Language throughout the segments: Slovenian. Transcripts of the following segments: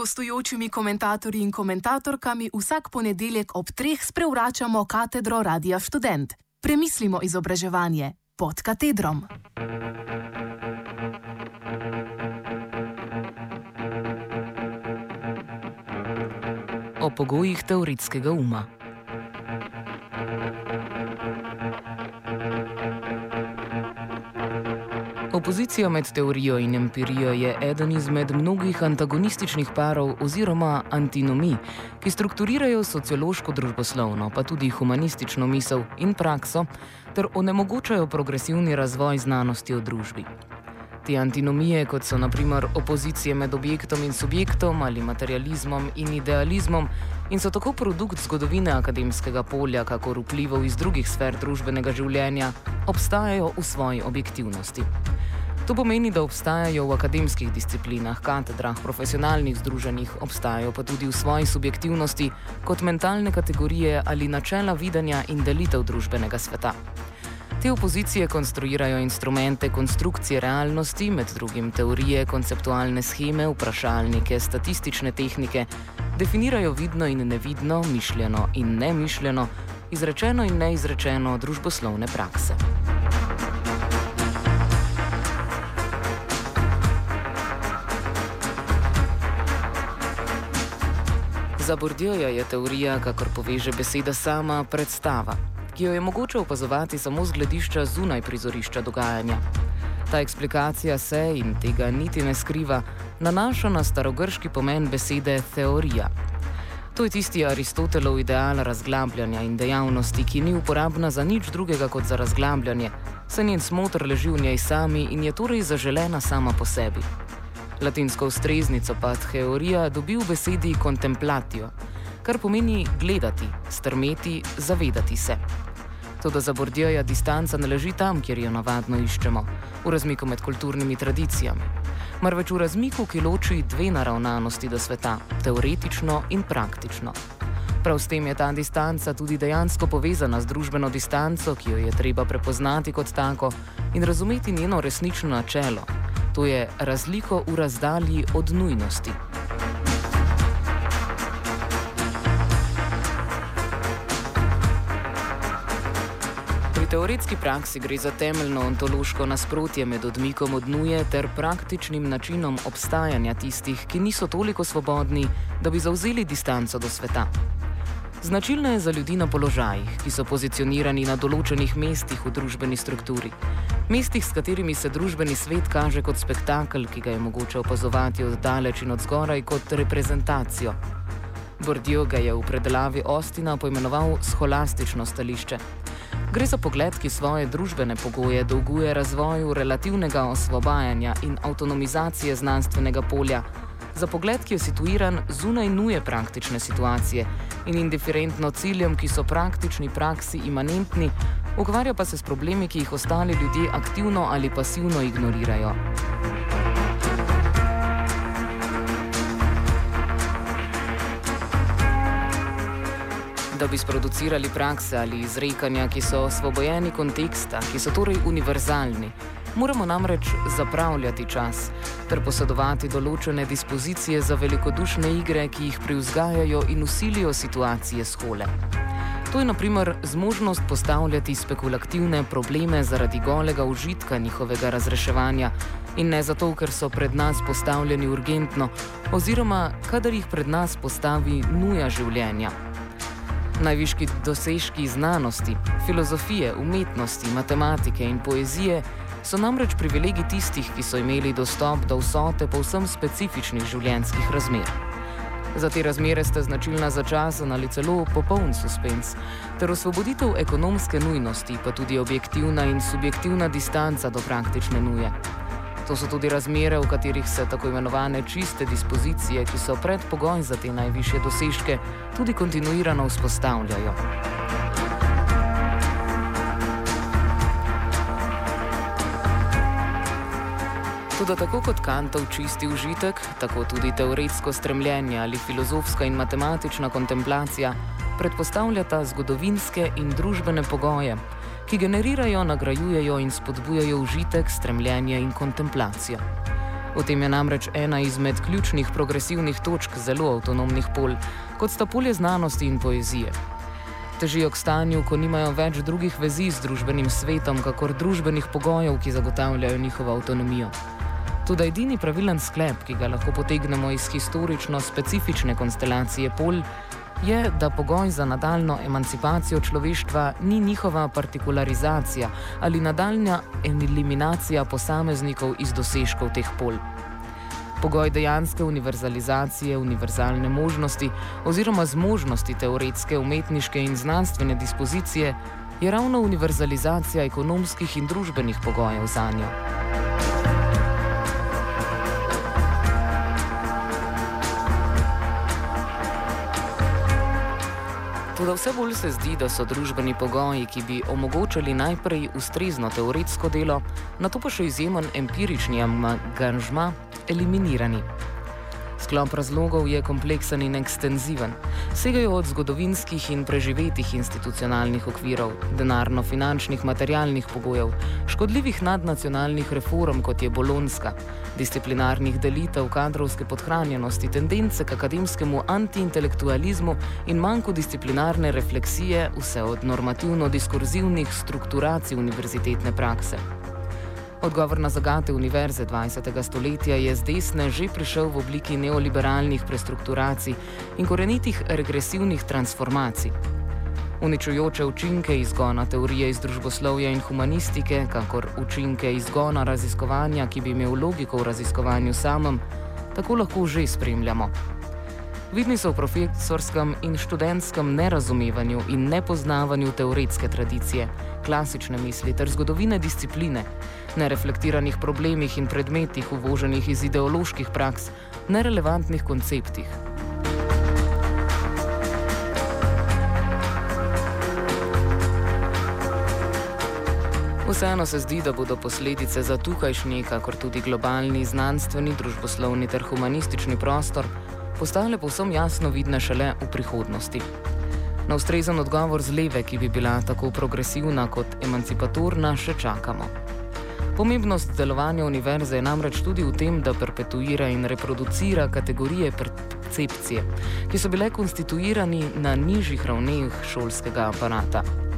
gostujočimi komentatorji in komentatorkami vsak ponedeljek ob treh sprevračamo katedro Radia Student. Premislimo izobraževanje pod katedrom. O pogojih teoretskega uma. Opozicija med teorijo in empirijo je eden izmed mnogih antagonističnih parov oziroma antinomij, ki strukturirajo sociološko družboslovno, pa tudi humanistično misel in prakso, ter onemogočajo progresivni razvoj znanosti v družbi. Te antinomije, kot so naprimer opozicije med objektom in subjektom ali materializmom in idealizmom, in so tako produkt zgodovine akademskega polja, kakor vplivov iz drugih sfer družbenega življenja, obstajajo v svoji objektivnosti. To pomeni, da obstajajo v akademskih disciplinah, katedrah, profesionalnih združenjih, obstajajo pa tudi v svoji subjektivnosti kot mentalne kategorije ali načela videnja in delitev družbenega sveta. Te opozicije konstruirajo instrumente konstrukcije realnosti, med drugim teorije, konceptualne scheme, vprašalnike, statistične tehnike, definirajo vidno in nevidno, mišljeno in nemišljeno, izrečeno in neizrečeno družboslovne prakse. Za Bordjoja je teorija, kakor poveže beseda sama, predstava, ki jo je mogoče opazovati samo z gledišča zunaj prizorišča dogajanja. Ta eksplikacija se in tega niti ne skriva, nanaša na starogrški pomen besede teorija. To je tisti Aristotelov ideal razglabljanja in dejavnosti, ki ni uporabna za nič drugega kot za razglabljanje, saj njen smotr leži v njej sami in je torej zaželena sama po sebi. Latinsko ustreznico pa teorija dobi v besedi kontemplatio, kar pomeni gledati, strmeti, zavedati se. Toda za Bordjoja distanca ne leži tam, kjer jo navadno iščemo, v razmiku med kulturnimi tradicijami, marveč v razmiku, ki loči dve naravnanosti do sveta, teoretično in praktično. Prav s tem je ta distanca tudi dejansko povezana z družbeno distanco, ki jo je treba prepoznati kot tako in razumeti njeno resnično načelo, to je razliko v razdalji od nujnosti. Pri teoretski praksi gre za temeljno ontološko nasprotje med odmikom od nuje ter praktičnim načinom obstajanja tistih, ki niso toliko svobodni, da bi zauzeli distanco do sveta. Značilna je za ljudi na položajih, ki so pozicionirani na določenih mestih v družbeni strukturi. Mestih, s katerimi se družbeni svet kaže kot spektakel, ki ga je mogoče opazovati od daleč in od zgoraj kot reprezentacijo. Bordijo ga je v predelavi Ostina poimenoval scholastično stališče. Gre za pogled, ki svoje družbene pogoje dolguje razvoju relativnega osvobajanja in avtonomizacije znanstvenega polja, za pogled, ki je situiran zunaj nuje praktične situacije in indiferentno ciljem, ki so praktični praksi imanentni, ukvarja pa se s problemi, ki jih ostali ljudje aktivno ali pasivno ignorirajo. Da bi sproducirali prakse ali izrekanja, ki so osvobojeni konteksta, ki so torej univerzalni, moramo namreč zapravljati čas ter posedovati določene dispozicije za velikodušne igre, ki jih privzgajajo in usilijo situacije schole. To je naprimer zmožnost postavljati spekulativne probleme zaradi golega užitka njihovega razreševanja in ne zato, ker so pred nas postavljeni urgentno, oziroma kadar jih pred nas postavi nuja življenja. Najviški dosežki znanosti, filozofije, umetnosti, matematike in poezije so namreč privilegij tistih, ki so imeli dostop do vsote povsem specifičnih življenjskih razmer. Za te razmere sta značilna začasen ali celo popoln suspens, ter osvoboditev ekonomske nujnosti, pa tudi objektivna in subjektivna distanca do praktične nuje. To so tudi razmere, v katerih se tako imenovane čiste dispozicije, ki so predpogoj za te najvišje dosežke, tudi kontinuirano vzpostavljajo. Tudi tako kot Kantov čisti užitek, tako tudi teoretsko stremljenje ali filozofska in matematična kontemplacija predpostavljata zgodovinske in družbene pogoje, ki generirajo, nagrajujejo in spodbujajo užitek, stremljenje in kontemplacijo. V tem je namreč ena izmed ključnih progresivnih točk zelo avtonomnih pol, kot sta polje znanosti in poezije. Težijo k stanju, ko nimajo več drugih vezi z družbenim svetom, kakor družbenih pogojev, ki zagotavljajo njihovo avtonomijo. Tudi edini pravilen sklep, ki ga lahko potegnemo iz historično specifične konstelacije pol, je, da pogoj za nadaljno emancipacijo človeštva ni njihova partikularizacija ali nadaljna eliminacija posameznikov iz dosežkov teh pol. Pogoj dejanske univerzalizacije, univerzalne možnosti oziroma zmožnosti teoretske, umetniške in znanstvene dispozicije je ravno univerzalizacija ekonomskih in družbenih pogojev za njo. Toda vse bolj se zdi, da so družbeni pogoji, ki bi omogočali najprej ustrezno teoretsko delo, na to pa še izjemen empirični angažma, eliminirani. Sklop razlogov je kompleksen in ekstenziven. Segajo od zgodovinskih in preživetih institucionalnih okvirov, denarno-finančnih materialnih pogojev, škodljivih nadnacionalnih reform, kot je Bolonska, disciplinarnih delitev, kadrovske podhranjenosti, tendence k akademskemu antiintelektualizmu in manjko disciplinarne refleksije, vse od normativno-diskurzivnih strukturacij univerzitetne prakse. Odgovor na zagate univerze 20. stoletja je z desne že prišel v obliki neoliberalnih prestrukturacij in korenitih regresivnih transformacij. Uničujoče učinke izgona teorije iz družboslovja in humanistike, kakor učinke izgona raziskovanja, ki bi imel logiko v raziskovanju samem, tako lahko že spremljamo. Vidni so v profesorskem in študentskem nerazumevanju in nepoznavanju teoretske tradicije, klasične misli ter zgodovine discipline, nereflektiranih problemih in predmetih uvoženih iz ideoloških praks, nerelevantnih konceptih. Vseeno se zdi, da bodo posledice za tukajšnji, kakor tudi globalni znanstveni, družboslovni ter humanistični prostor postale povsem jasno vidne šele v prihodnosti. Na ustrezen odgovor z leve, ki bi bila tako progresivna kot emancipatorna, še čakamo. Pomembnost delovanja univerze je namreč tudi v tem, da perpetuira in reproducira kategorije percepcije, ki so bile konstituirani na nižjih ravneh šolskega aparata.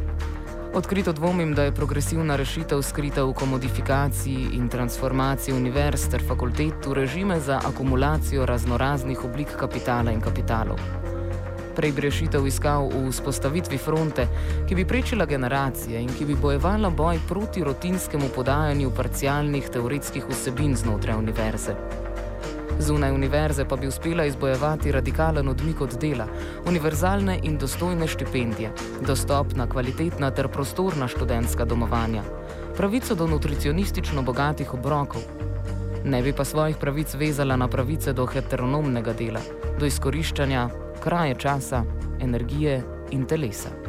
Odkrito dvomim, da je progresivna rešitev skrita v komodifikaciji in transformaciji univerz ter fakultet v režime za akumulacijo raznoraznih oblik kapitala in kapitalov prej bi rešitev iskal v vzpostavitvi fronte, ki bi prečila generacije in ki bi bojevala boj proti rutinskemu podajanju parcialnih teoretskih vsebin znotraj univerze. Zunaj univerze pa bi uspela izbojevati radikalen odmik od dela, univerzalne in dostojne štipendije, dostopna, kvalitetna ter prostorna študentska domovanja, pravico do nutricionistično bogatih obrokov. Ne bi pa svojih pravic vezala na pravice do heteronomnega dela, do izkoriščanja kraje časa, energije in telesa.